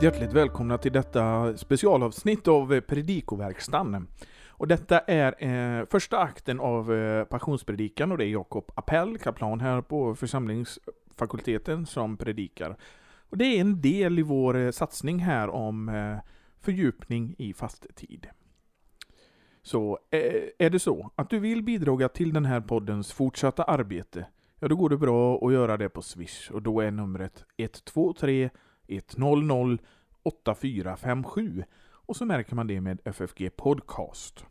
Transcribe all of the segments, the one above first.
Hjärtligt välkomna till detta specialavsnitt av eh, Predikoverkstan. Och detta är eh, första akten av eh, Passionspredikan och det är Jakob Appell, kaplan här på församlingsfakulteten, som predikar. Och det är en del i vår eh, satsning här om eh, fördjupning i fastetid. Så eh, är det så att du vill bidra till den här poddens fortsatta arbete, ja då går det bra att göra det på Swish och då är numret 123 100 8457 och så märker man det med FFG Podcast.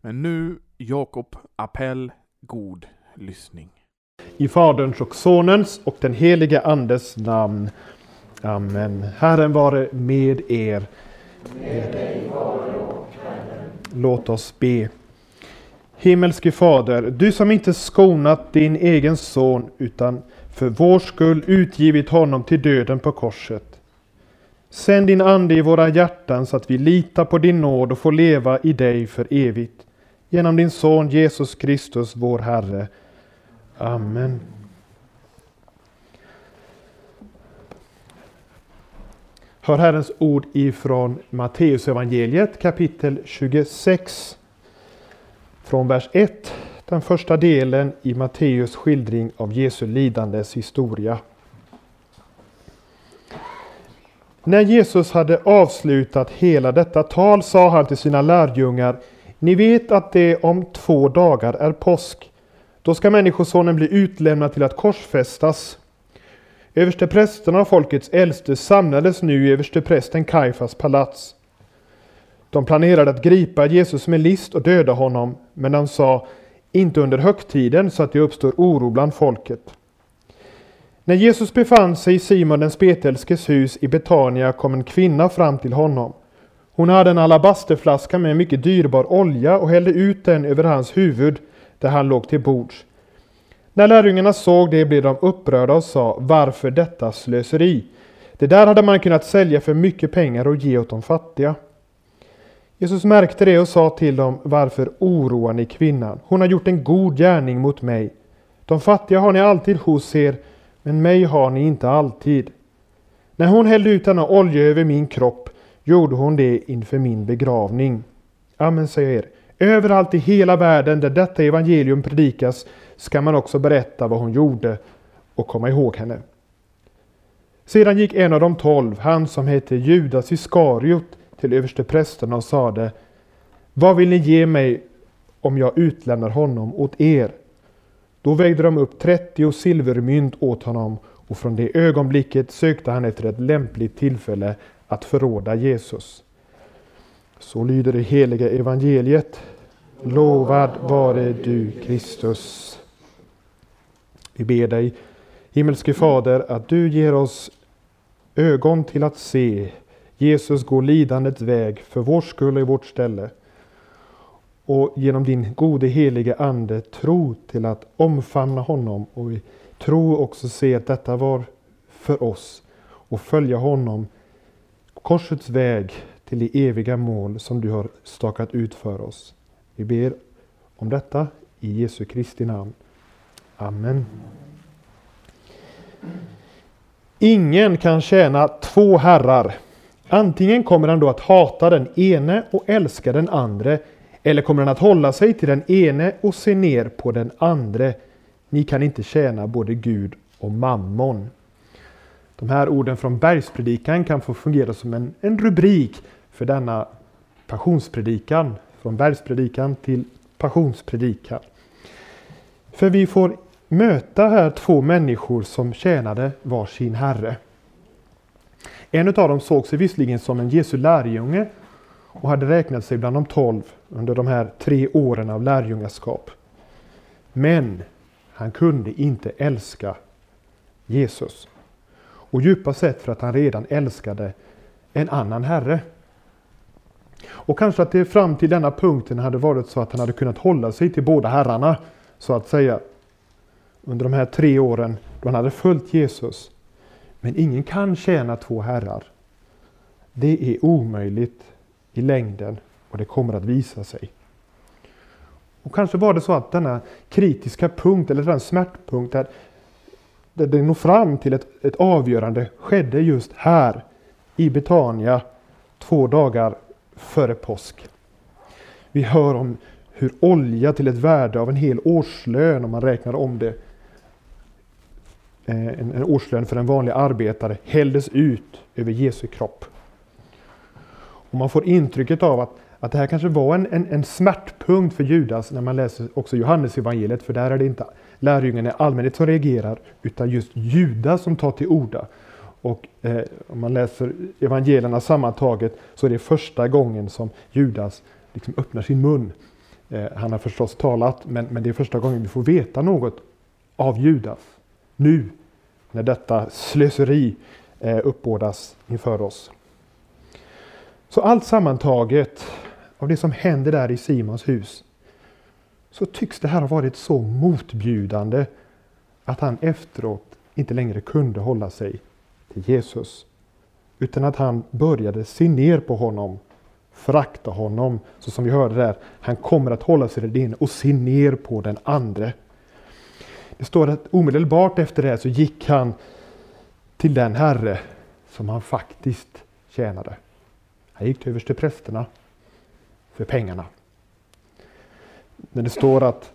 Men nu Jakob Appell, god lyssning. I Faderns och Sonens och den helige Andes namn. Amen. Herren vare med er. Låt oss be. Himmelske Fader, du som inte skonat din egen son utan för vår skull utgivit honom till döden på korset. Sänd din Ande i våra hjärtan så att vi litar på din nåd och får leva i dig för evigt. Genom din Son Jesus Kristus, vår Herre. Amen. Hör Herrens ord ifrån Matteusevangeliet kapitel 26. Från vers 1, den första delen i Matteus skildring av Jesu lidandes historia. När Jesus hade avslutat hela detta tal sa han till sina lärjungar Ni vet att det om två dagar är påsk. Då ska Människosonen bli utlämnad till att korsfästas. Översteprästerna och folkets äldste samlades nu i översteprästen Kaifas palats. De planerade att gripa Jesus med list och döda honom, men de sa inte under högtiden så att det uppstår oro bland folket. När Jesus befann sig i Simon den spetälskes hus i Betania kom en kvinna fram till honom. Hon hade en alabasterflaska med mycket dyrbar olja och hällde ut den över hans huvud där han låg till bords. När lärjungarna såg det blev de upprörda och sa Varför detta slöseri? Det där hade man kunnat sälja för mycket pengar och ge åt de fattiga. Jesus märkte det och sa till dem Varför oroar ni kvinnan? Hon har gjort en god gärning mot mig. De fattiga har ni alltid hos er men mig har ni inte alltid. När hon hällde ut denna olja över min kropp gjorde hon det inför min begravning. Amen säger jag er. Överallt i hela världen där detta evangelium predikas ska man också berätta vad hon gjorde och komma ihåg henne. Sedan gick en av de tolv, han som hette Judas Iskariot, till översteprästerna och sade Vad vill ni ge mig om jag utlämnar honom åt er? Då vägde de upp 30 silvermynt åt honom och från det ögonblicket sökte han efter ett lämpligt tillfälle att förråda Jesus. Så lyder det heliga evangeliet. Lovad vare du Kristus. Vi ber dig, himmelske Fader, att du ger oss ögon till att se Jesus gå lidandets väg för vår skull och i vårt ställe och genom din gode helige Ande tro till att omfamna honom och i tro också se att detta var för oss och följa honom korsets väg till det eviga mål som du har stakat ut för oss. Vi ber om detta i Jesu Kristi namn. Amen. Ingen kan tjäna två herrar. Antingen kommer han då att hata den ene och älska den andra eller kommer han att hålla sig till den ene och se ner på den andre? Ni kan inte tjäna både Gud och mammon. De här orden från bergspredikan kan få fungera som en, en rubrik för denna passionspredikan. Från bergspredikan till passionspredikan. För vi får möta här två människor som tjänade var sin herre. En av dem såg sig visserligen som en Jesu lärjunge och hade räknat sig bland de tolv under de här tre åren av lärjungaskap. Men han kunde inte älska Jesus. Och djupast sett för att han redan älskade en annan herre. Och kanske att det fram till denna punkten hade varit så att han hade kunnat hålla sig till båda herrarna, så att säga. Under de här tre åren då han hade följt Jesus. Men ingen kan tjäna två herrar. Det är omöjligt i längden och det kommer att visa sig. Och Kanske var det så att denna kritiska punkt eller den smärtpunkt där, där det når fram till ett, ett avgörande skedde just här i Betania två dagar före påsk. Vi hör om hur olja till ett värde av en hel årslön, om man räknar om det, eh, en, en årslön för en vanlig arbetare, hälldes ut över Jesu kropp. Och man får intrycket av att, att det här kanske var en, en, en smärtpunkt för Judas när man läser också Johannes evangeliet för där är det inte lärjungarna i allmänhet som reagerar, utan just Judas som tar till orda. Och eh, om man läser evangelierna sammantaget så är det första gången som Judas liksom öppnar sin mun. Eh, han har förstås talat, men, men det är första gången vi får veta något av Judas. Nu, när detta slöseri eh, uppbådas inför oss. Så allt sammantaget av det som händer där i Simons hus så tycks det här ha varit så motbjudande att han efteråt inte längre kunde hålla sig till Jesus. Utan att han började se ner på honom, förakta honom, så som vi hörde där. Han kommer att hålla sig till din och se ner på den andre. Det står att omedelbart efter det så gick han till den herre som han faktiskt tjänade. Han gick till översteprästerna för pengarna. När det står att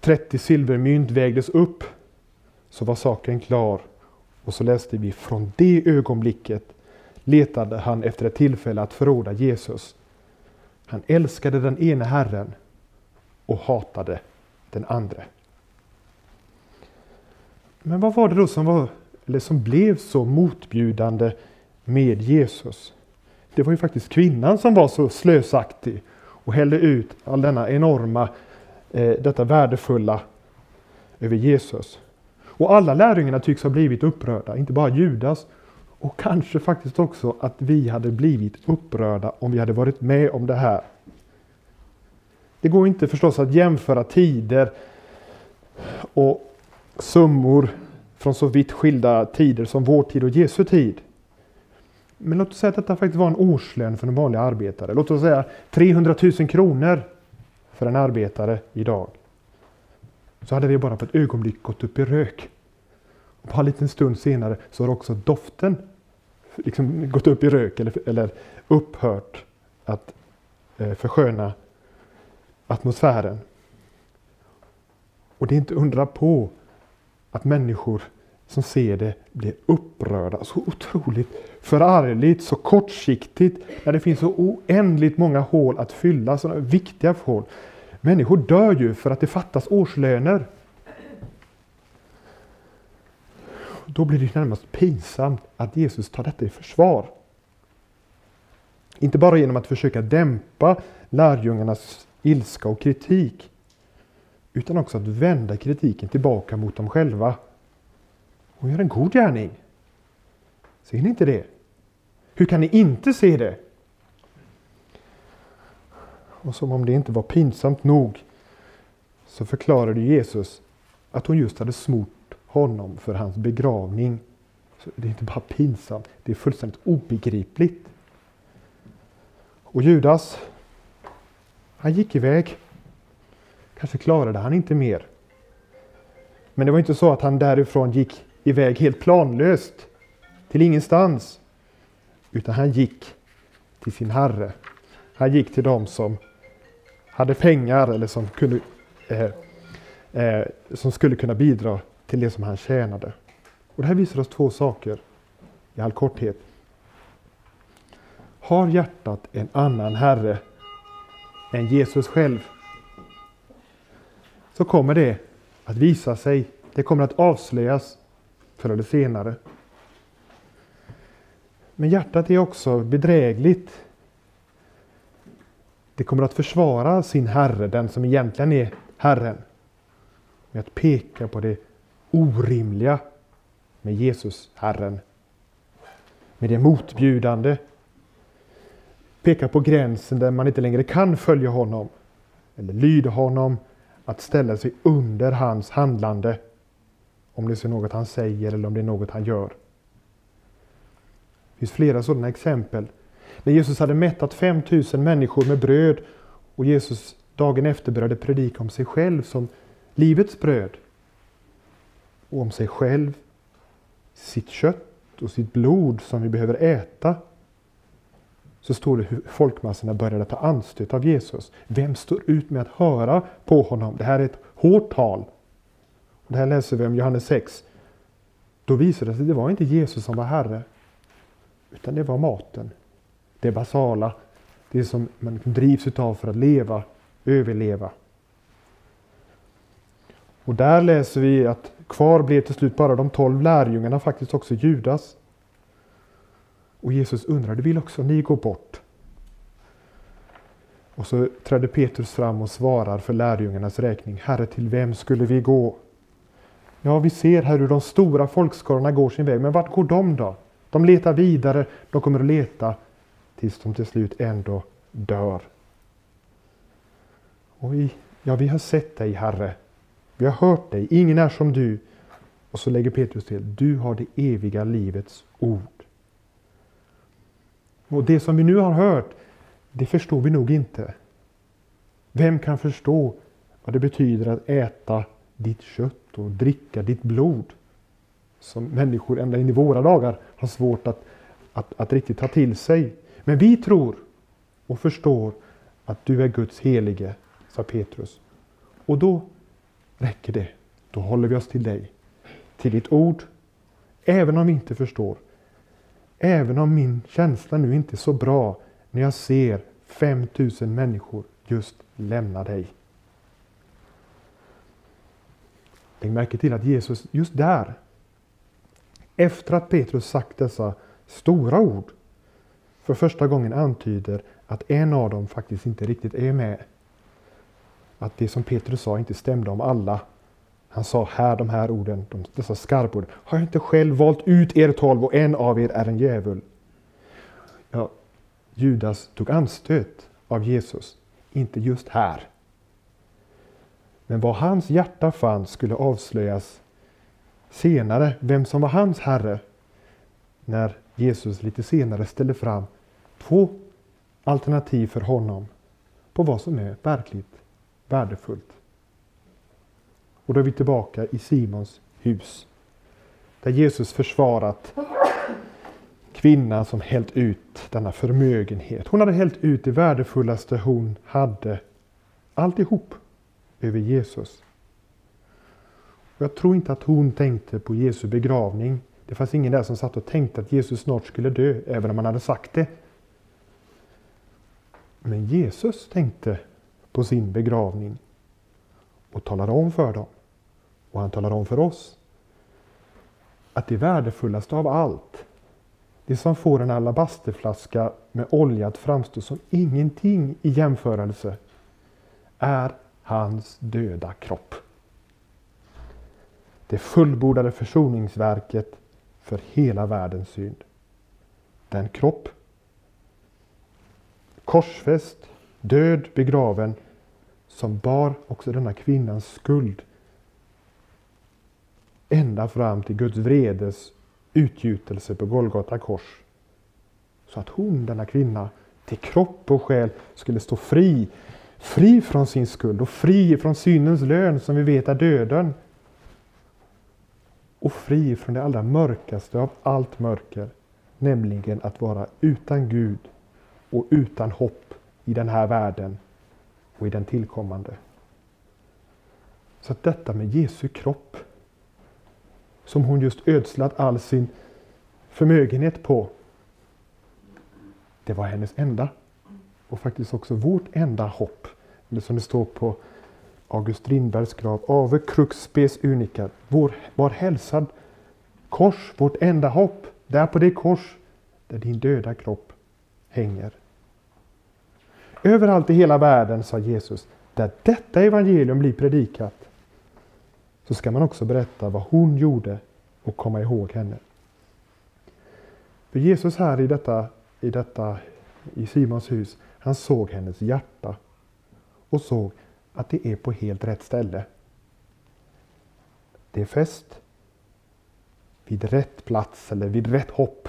30 silvermynt vägdes upp så var saken klar. Och så läste vi från det ögonblicket letade han efter ett tillfälle att förråda Jesus. Han älskade den ene Herren och hatade den andra. Men vad var det då som, var, eller som blev så motbjudande med Jesus? Det var ju faktiskt kvinnan som var så slösaktig och hällde ut all denna enorma, eh, detta värdefulla över Jesus. Och alla lärjungarna tycks ha blivit upprörda, inte bara Judas. Och kanske faktiskt också att vi hade blivit upprörda om vi hade varit med om det här. Det går inte förstås att jämföra tider och summor från så vitt skilda tider som vår tid och Jesu tid. Men låt oss säga att detta faktiskt var en årslön för en vanlig arbetare. Låt oss säga 300 000 kronor för en arbetare idag. Så hade det bara på ett ögonblick gått upp i rök. Och bara en liten stund senare så har också doften liksom gått upp i rök eller, eller upphört att eh, försköna atmosfären. Och det är inte undra på att människor som ser det blir upprörda. Så otroligt förargligt, så kortsiktigt. När det finns så oändligt många hål att fylla, sådana viktiga hål. Människor dör ju för att det fattas årslöner. Då blir det närmast pinsamt att Jesus tar detta i försvar. Inte bara genom att försöka dämpa lärjungarnas ilska och kritik, utan också att vända kritiken tillbaka mot dem själva. Hon gör en god gärning. Ser ni inte det? Hur kan ni inte se det? Och som om det inte var pinsamt nog så förklarade Jesus att hon just hade smort honom för hans begravning. Så det är inte bara pinsamt, det är fullständigt obegripligt. Och Judas, han gick iväg. Kanske klarade han inte mer. Men det var inte så att han därifrån gick iväg helt planlöst till ingenstans. Utan han gick till sin Herre. Han gick till dem som hade pengar eller som, kunde, eh, eh, som skulle kunna bidra till det som han tjänade. Och det här visar oss två saker i all korthet. Har hjärtat en annan Herre än Jesus själv så kommer det att visa sig, det kommer att avslöjas förr eller senare. Men hjärtat är också bedrägligt. Det kommer att försvara sin Herre, den som egentligen är Herren. Med att peka på det orimliga med Jesus, Herren. Med det motbjudande. Peka på gränsen där man inte längre kan följa honom. Eller lyda honom. Att ställa sig under hans handlande. Om det är något han säger eller om det är något han gör. Det finns flera sådana exempel. När Jesus hade mättat 5000 människor med bröd och Jesus dagen efter började predika om sig själv som livets bröd. Och om sig själv, sitt kött och sitt blod som vi behöver äta. Så står det hur folkmassorna började ta anstöt av Jesus. Vem står ut med att höra på honom? Det här är ett hårt tal. Det här läser vi om Johannes 6. Då visade det sig att det var inte Jesus som var Herre. Utan det var maten. Det basala. Det som man liksom drivs utav för att leva, överleva. Och där läser vi att kvar blev till slut bara de tolv lärjungarna, faktiskt också Judas. Och Jesus undrade, vill också ni gå bort? Och så trädde Petrus fram och svarar för lärjungarnas räkning. Herre, till vem skulle vi gå? Ja, vi ser här hur de stora folkskarorna går sin väg, men vart går de då? De letar vidare, de kommer att leta tills de till slut ändå dör. Oj, ja vi har sett dig Herre. Vi har hört dig, ingen är som du. Och så lägger Petrus till, du har det eviga livets ord. Och det som vi nu har hört, det förstår vi nog inte. Vem kan förstå vad det betyder att äta ditt kött och dricka ditt blod? Som människor ända in i våra dagar har svårt att, att, att riktigt ta till sig. Men vi tror och förstår att du är Guds helige, sa Petrus. Och då räcker det. Då håller vi oss till dig, till ditt ord, även om vi inte förstår. Även om min känsla nu inte är så bra när jag ser 5000 människor just lämna dig. Lägg märke till att Jesus just där, efter att Petrus sagt dessa stora ord, för första gången antyder att en av dem faktiskt inte riktigt är med. Att det som Petrus sa inte stämde om alla. Han sa här de här orden, dessa skarpord. Har jag inte själv valt ut er tolv och en av er är en djävul? Ja, Judas tog anstöt av Jesus, inte just här. Men vad hans hjärta fann skulle avslöjas senare, vem som var hans herre, när Jesus lite senare ställer fram två alternativ för honom på vad som är verkligt värdefullt. Och då är vi tillbaka i Simons hus. Där Jesus försvarat kvinnan som hällt ut denna förmögenhet. Hon hade hällt ut det värdefullaste hon hade. Alltihop över Jesus. Och jag tror inte att hon tänkte på Jesu begravning. Det fanns ingen där som satt och tänkte att Jesus snart skulle dö, även om han hade sagt det. Men Jesus tänkte på sin begravning och talade om för dem, och han talade om för oss, att det värdefullaste av allt, det som får en alabasterflaska med olja att framstå som ingenting i jämförelse, är hans döda kropp. Det fullbordade försoningsverket för hela världens synd. Den kropp korsfäst, död, begraven, som bar också denna kvinnans skuld ända fram till Guds vredes utgjutelse på Golgata kors. Så att hon, denna kvinna, till kropp och själ skulle stå fri. Fri från sin skuld och fri från syndens lön som vi vet är döden. Och fri från det allra mörkaste av allt mörker, nämligen att vara utan Gud och utan hopp i den här världen och i den tillkommande. Så att detta med Jesu kropp, som hon just ödslat all sin förmögenhet på, det var hennes enda och faktiskt också vårt enda hopp. Eller som det står på August Strindbergs grav, Ave crux spes unica, vår, var hälsad kors, vårt enda hopp, där på det kors där din döda kropp hänger. Överallt i hela världen, sa Jesus, där detta evangelium blir predikat, så ska man också berätta vad hon gjorde och komma ihåg henne. För Jesus här i detta, i detta, i Simons hus, han såg hennes hjärta och såg att det är på helt rätt ställe. Det är fäst vid rätt plats eller vid rätt hopp.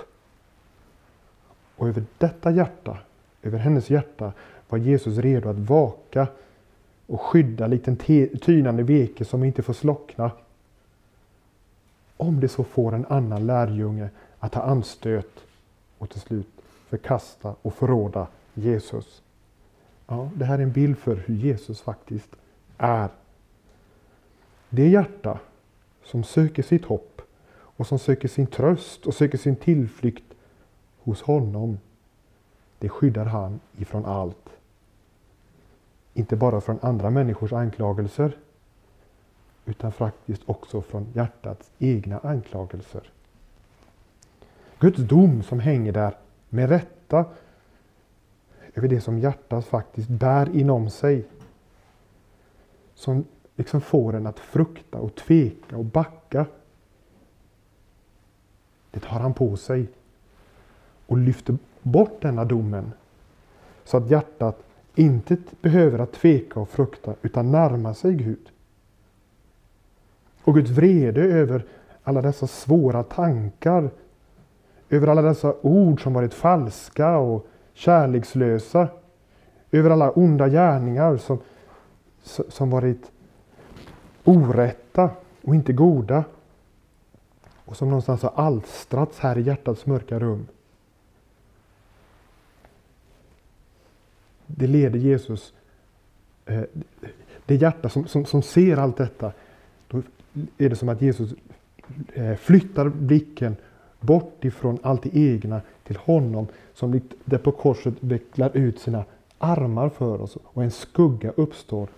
Och över detta hjärta, över hennes hjärta, var Jesus redo att vaka och skydda liten tynande veke som inte får slockna. Om det så får en annan lärjunge att ta anstöt och till slut förkasta och förråda Jesus. Ja, det här är en bild för hur Jesus faktiskt är. Det hjärta som söker sitt hopp och som söker sin tröst och söker sin tillflykt hos honom, det skyddar han ifrån allt. Inte bara från andra människors anklagelser, utan faktiskt också från hjärtats egna anklagelser. Guds dom som hänger där med rätta över det som hjärtat faktiskt bär inom sig. Som liksom får en att frukta och tveka och backa. Det tar han på sig och lyfter bort denna domen så att hjärtat inte behöver att tveka och frukta utan närma sig Gud. Och Guds vrede över alla dessa svåra tankar, över alla dessa ord som varit falska och kärlekslösa, över alla onda gärningar som, som varit orätta och inte goda och som någonstans har alstrats här i hjärtats mörka rum. Det leder Jesus, eh, det hjärta som, som, som ser allt detta, då är det som att Jesus eh, flyttar blicken bort ifrån allt det egna till honom som likt det på korset vecklar ut sina armar för oss och en skugga uppstår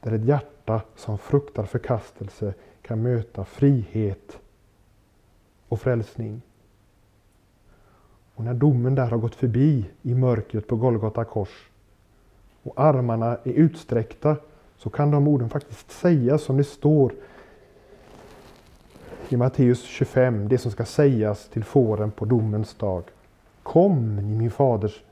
där ett hjärta som fruktar förkastelse kan möta frihet och frälsning. Och när domen där har gått förbi i mörkret på Golgata kors och armarna är utsträckta så kan de orden faktiskt sägas som det står i Matteus 25, det som ska sägas till fåren på domens dag. Kom, ni min faders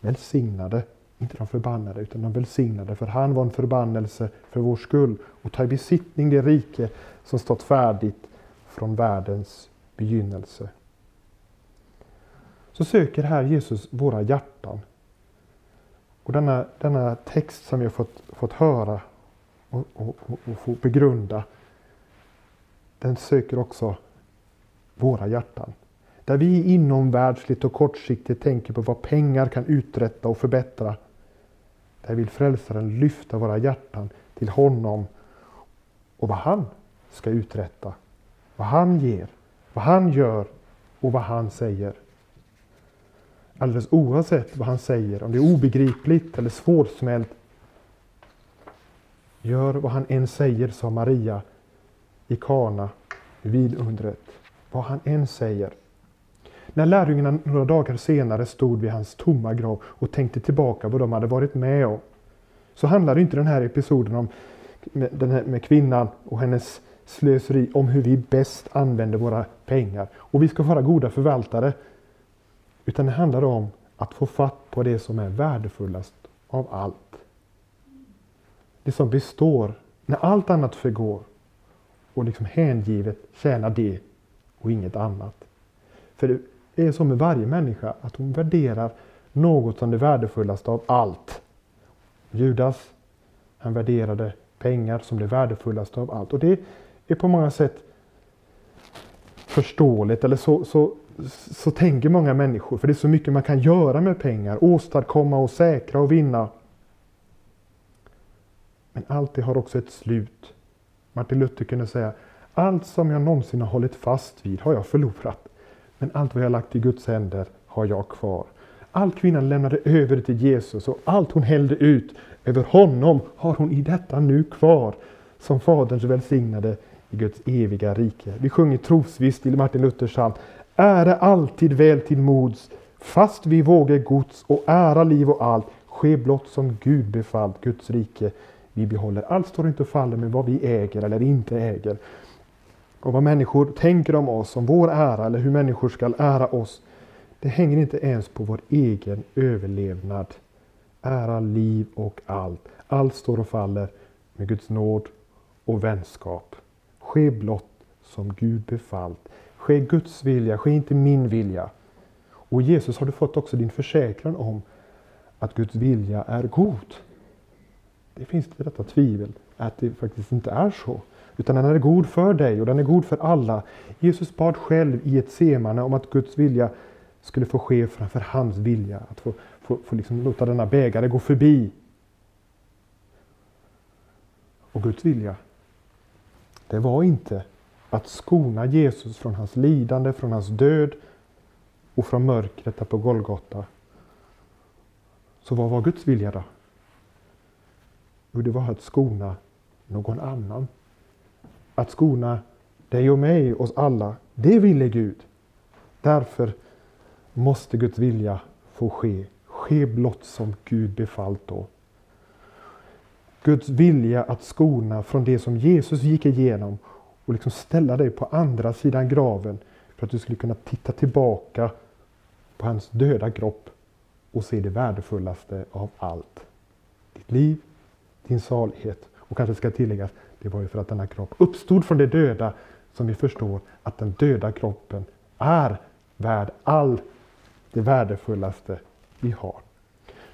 välsignade, inte de förbannade, utan de välsignade, för han var en förbannelse för vår skull och ta i besittning det rike som stått färdigt från världens begynnelse. Så söker här Jesus våra hjärtan. Och denna, denna text som vi har fått, fått höra och, och, och få begrunda, den söker också våra hjärtan. Där vi inomvärldsligt och kortsiktigt tänker på vad pengar kan uträtta och förbättra. Där vill frälsaren lyfta våra hjärtan till honom och vad han ska uträtta. Vad han ger, vad han gör och vad han säger. Alldeles oavsett vad han säger, om det är obegripligt eller svårsmält. Gör vad han än säger, sa Maria i Kana vid undret. Vad han än säger. När lärjungarna några dagar senare stod vid hans tomma grav och tänkte tillbaka vad de hade varit med om. Så handlade inte den här episoden om den här, med kvinnan och hennes slöseri om hur vi bäst använder våra pengar. Och vi ska vara goda förvaltare. Utan det handlar om att få fatt på det som är värdefullast av allt. Det som består när allt annat förgår och liksom hängivet tjäna det och inget annat. För det är så med varje människa att hon värderar något som det värdefullaste av allt. Judas, han värderade pengar som det värdefullaste av allt. Och det är på många sätt förståeligt, eller så, så, så tänker många människor. För det är så mycket man kan göra med pengar, åstadkomma och säkra och vinna. Men allt det har också ett slut. Martin Luther kunde säga, allt som jag någonsin har hållit fast vid har jag förlorat. Men allt vad jag lagt i Guds händer har jag kvar. Allt kvinnan lämnade över till Jesus och allt hon hällde ut över honom har hon i detta nu kvar. Som Faderns välsignade i Guds eviga rike. Vi sjunger trosvisst till Martin Luthers psalm. Ära alltid väl till mods, fast vi vågar gods och ära liv och allt, ske blott som Gud befallt, Guds rike vi behåller. Allt står inte och faller med vad vi äger eller inte äger. Och vad människor tänker om oss, om vår ära eller hur människor ska ära oss. Det hänger inte ens på vår egen överlevnad. Ära, liv och allt. Allt står och faller med Guds nåd och vänskap. Ske blott som Gud befallt. Ske Guds vilja, ske inte min vilja. Och Jesus har du fått också din försäkran om att Guds vilja är god. Det finns inte detta tvivel. att det faktiskt inte är så. Utan den är god för dig och den är god för alla. Jesus bad själv i ett semane om att Guds vilja skulle få ske framför hans vilja. Att få, få, få liksom låta denna bägare gå förbi. Och Guds vilja, det var inte att skona Jesus från hans lidande, från hans död och från mörkret på Golgata. Så vad var Guds vilja då? Jo, det var att skona någon annan. Att skona dig och mig, oss alla. Det ville Gud. Därför måste Guds vilja få ske. Ske blott som Gud befallt då. Guds vilja att skona från det som Jesus gick igenom och liksom ställa dig på andra sidan graven för att du skulle kunna titta tillbaka på hans döda kropp och se det värdefullaste av allt. Ditt liv, din salighet och kanske ska tilläggas, det var ju för att denna kropp uppstod från det döda som vi förstår att den döda kroppen är värd all det värdefullaste vi har.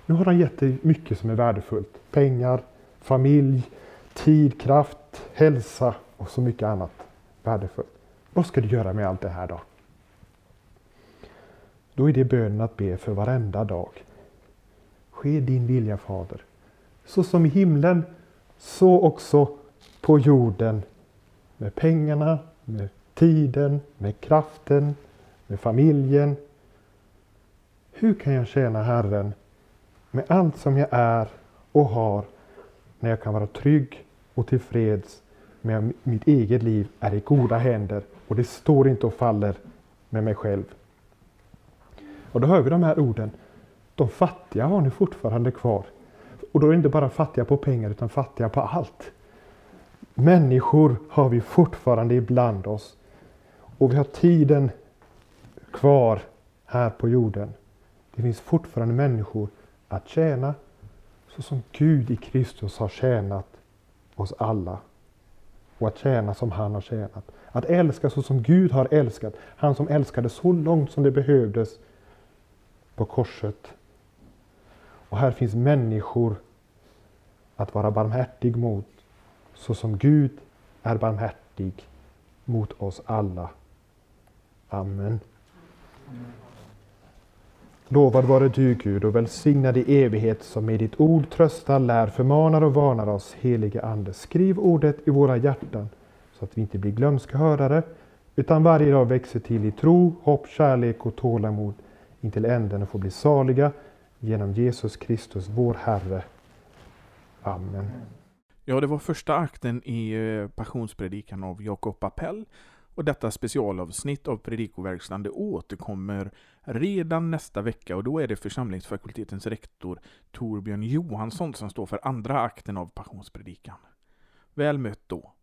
Nu har han gett dig mycket som är värdefullt. Pengar, familj, tid, kraft, hälsa och så mycket annat värdefullt. Vad ska du göra med allt det här då? Då är det bönen att be för varenda dag. Ske din vilja Fader. Så som i himlen, så också på jorden. Med pengarna, med tiden, med kraften, med familjen. Hur kan jag tjäna Herren med allt som jag är och har när jag kan vara trygg och tillfreds med att mitt eget liv är i goda händer och det står inte och faller med mig själv. Och då hör vi de här orden. De fattiga har ni fortfarande kvar. Och då är det inte bara fattiga på pengar utan fattiga på allt. Människor har vi fortfarande ibland oss. Och vi har tiden kvar här på jorden. Det finns fortfarande människor att tjäna så som Gud i Kristus har tjänat oss alla. Och att tjäna som han har tjänat. Att älska så som Gud har älskat. Han som älskade så långt som det behövdes på korset. Och här finns människor att vara barmhärtig mot så som Gud är barmhärtig mot oss alla. Amen. Lovad vare du Gud och välsignad i evighet som med ditt ord tröstar, lär, förmanar och varnar oss, helige Ande. Skriv ordet i våra hjärtan så att vi inte blir glömska hörare utan varje dag växer till i tro, hopp, kärlek och tålamod intill änden och får bli saliga genom Jesus Kristus, vår Herre. Amen. Ja, det var första akten i eh, Passionspredikan av Jakob Appell. Och detta specialavsnitt av Predikoverkstan det återkommer redan nästa vecka och då är det församlingsfakultetens rektor Torbjörn Johansson som står för andra akten av Passionspredikan. Väl mött då!